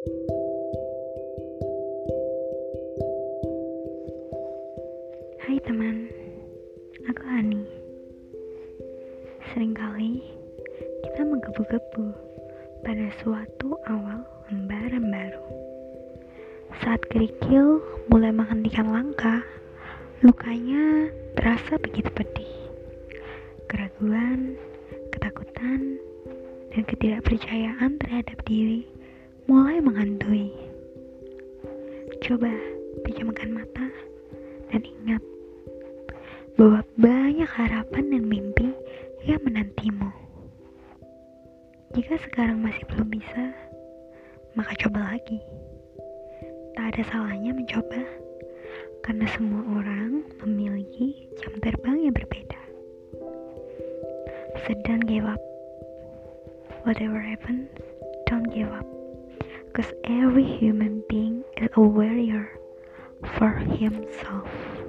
Hai teman, aku Hani. Seringkali kita menggebu-gebu pada suatu awal lembaran baru. Saat kerikil mulai menghentikan langkah, lukanya terasa begitu pedih. Keraguan, ketakutan, dan ketidakpercayaan terhadap diri mulai menghantui. Coba pejamkan mata dan ingat bahwa banyak harapan dan mimpi yang menantimu. Jika sekarang masih belum bisa, maka coba lagi. Tak ada salahnya mencoba, karena semua orang memiliki jam terbang yang berbeda. So don't give up. Whatever happens, don't give up. Because every human being is a warrior for himself.